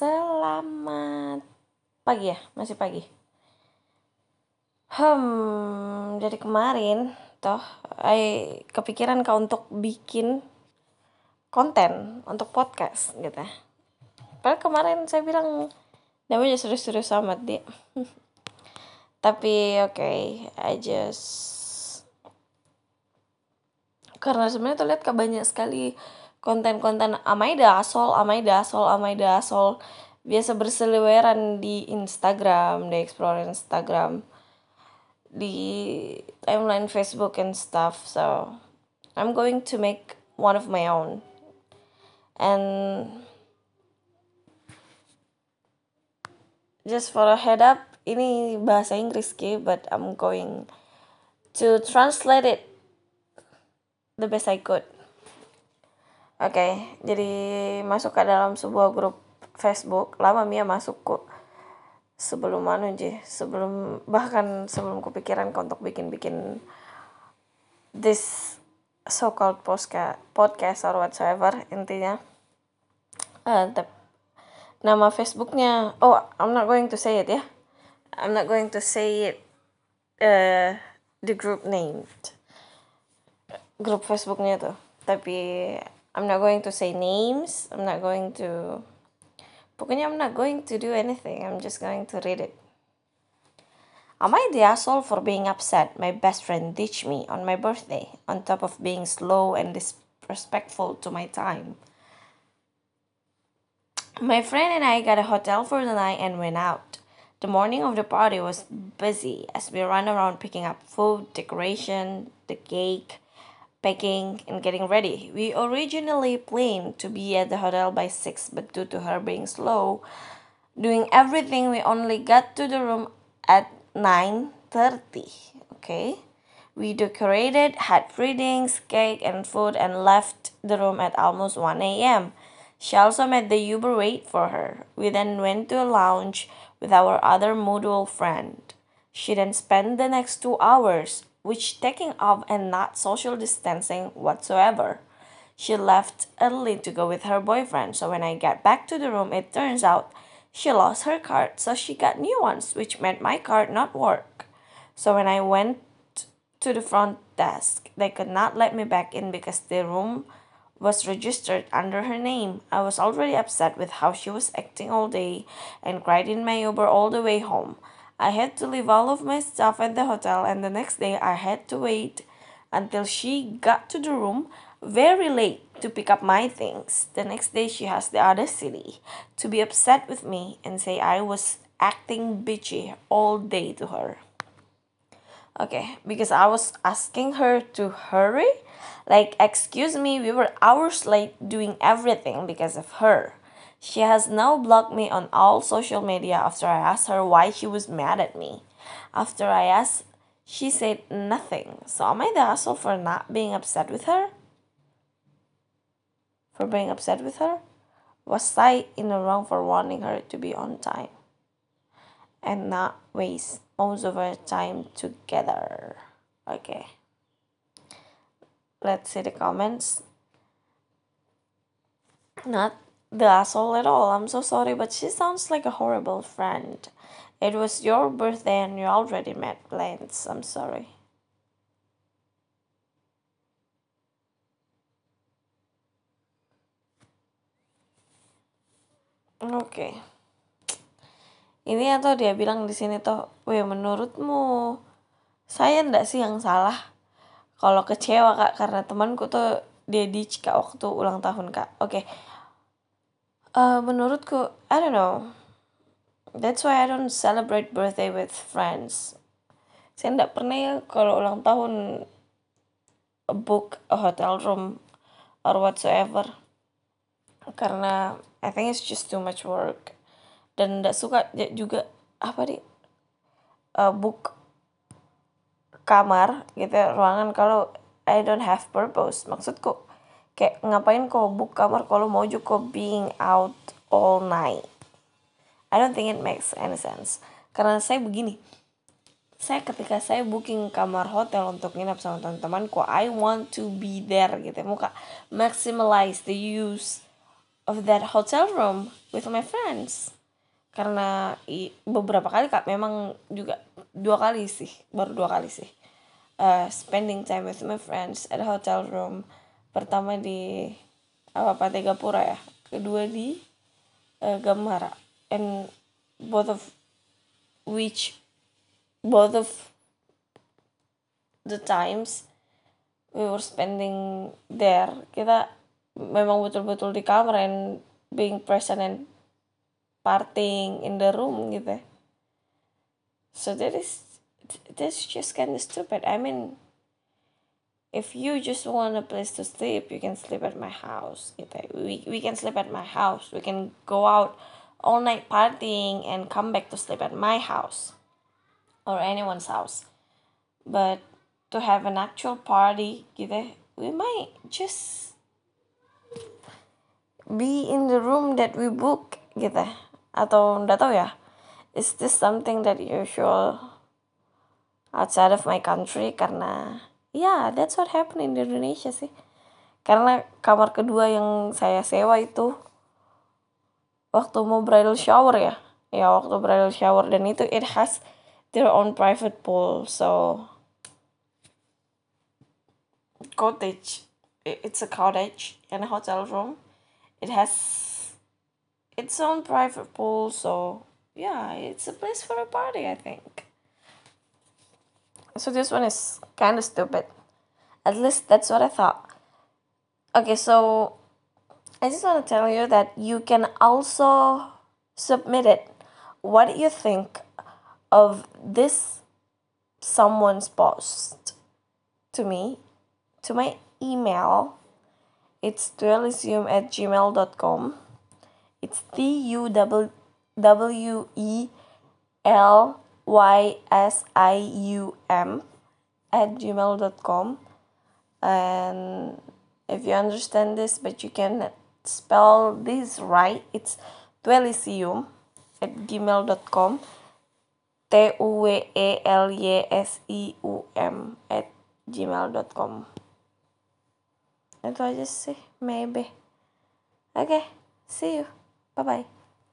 Selamat pagi ya, masih pagi. Hmm, jadi kemarin toh, I kepikiran kau untuk bikin konten untuk podcast gitu. Padahal kemarin saya bilang namanya serius-serius amat dia. Tapi oke, okay, I just karena sebenarnya tuh lihat banyak sekali konten-konten amai dasol, amai dasol, amai dasol biasa berseliweran di Instagram, di explore Instagram, di timeline Facebook and stuff. So I'm going to make one of my own. And just for a head up, ini bahasa Inggris ke, but I'm going to translate it the best I could. Oke, okay, jadi masuk ke dalam sebuah grup Facebook. Lama Mia masuk kok sebelum anu je, sebelum bahkan sebelum kepikiran untuk bikin-bikin this so called podcast podcast or whatsoever intinya. Uh, nama Facebooknya, oh I'm not going to say it ya. I'm not going to say it uh, the group name. Grup Facebooknya tuh. Tapi I'm not going to say names. I'm not going to. Pokoknya I'm not going to do anything. I'm just going to read it. Am I the asshole for being upset? My best friend ditched me on my birthday, on top of being slow and disrespectful to my time. My friend and I got a hotel for the night and went out. The morning of the party was busy as we ran around picking up food, decoration, the cake, packing, and getting ready. We originally planned to be at the hotel by 6, but due to her being slow, doing everything, we only got to the room at 9.30. Okay? We decorated, had readings, cake, and food, and left the room at almost 1 a.m. She also made the Uber wait for her. We then went to a lounge with our other mutual friend. She then spent the next two hours which taking off and not social distancing whatsoever. She left early to go with her boyfriend, so when I get back to the room, it turns out she lost her card, so she got new ones, which meant my card not work. So when I went to the front desk, they could not let me back in because the room was registered under her name. I was already upset with how she was acting all day and cried in my Uber all the way home. I had to leave all of my stuff at the hotel, and the next day I had to wait until she got to the room very late to pick up my things. The next day, she has the audacity to be upset with me and say I was acting bitchy all day to her. Okay, because I was asking her to hurry. Like, excuse me, we were hours late doing everything because of her. She has now blocked me on all social media after I asked her why she was mad at me. After I asked, she said nothing. So am I the asshole for not being upset with her? For being upset with her? Was I in the wrong for wanting her to be on time? And not waste most of our time together. Okay. Let's see the comments. Not the asshole at all. I'm so sorry, but she sounds like a horrible friend. It was your birthday and you already made plans. I'm sorry. Oke. Okay. Ini atau dia bilang di sini tuh, "Weh, menurutmu saya ndak sih yang salah kalau kecewa kak karena temanku tuh dia di kak waktu ulang tahun kak." Oke. Okay Uh, menurutku, I don't know. That's why I don't celebrate birthday with friends. Saya tidak pernah ya kalau ulang tahun book a hotel room or whatsoever. Karena I think it's just too much work. Dan tidak suka juga apa di uh, book kamar gitu ruangan kalau I don't have purpose. Maksudku kayak ngapain kau book kamar kalau mau juga being out all night? I don't think it makes any sense. Karena saya begini saya ketika saya booking kamar hotel untuk nginap sama teman-temanku I want to be there gitu muka maximize the use of that hotel room with my friends. Karena i, beberapa kali kak memang juga dua kali sih baru dua kali sih uh, spending time with my friends at hotel room pertama di apa Pantai Gapura ya. Kedua di uh, Gamara and both of which both of the times we were spending there. Kita memang betul-betul di kamar and being present and partying in the room gitu so that is that's just kind of stupid. I mean if you just want a place to sleep you can sleep at my house. We, we can sleep at my house. We can go out all night partying and come back to sleep at my house or anyone's house. But to have an actual party we might just be in the room that we book is this something that usual outside of my country? Karena ya yeah, that's what happened in Indonesia sih karena kamar kedua yang saya sewa itu waktu mau bridal shower ya ya waktu bridal shower dan itu it has their own private pool so cottage. It's a cottage and a hotel room. It has its own private pool, so yeah, it's a place for a party, I think. So this one is kind of stupid. At least that's what I thought. Okay, so I just want to tell you that you can also submit it. What do you think of this someone's post to me to my email. It's dualism at gmail.com. It's T U W E L Y S I U M at gmail.com. And if you understand this, but you can spell this right, it's dualisium at gmail.com. T U W E L Y S I U M at gmail.com itu aja sih maybe. Okay, see you. Bye bye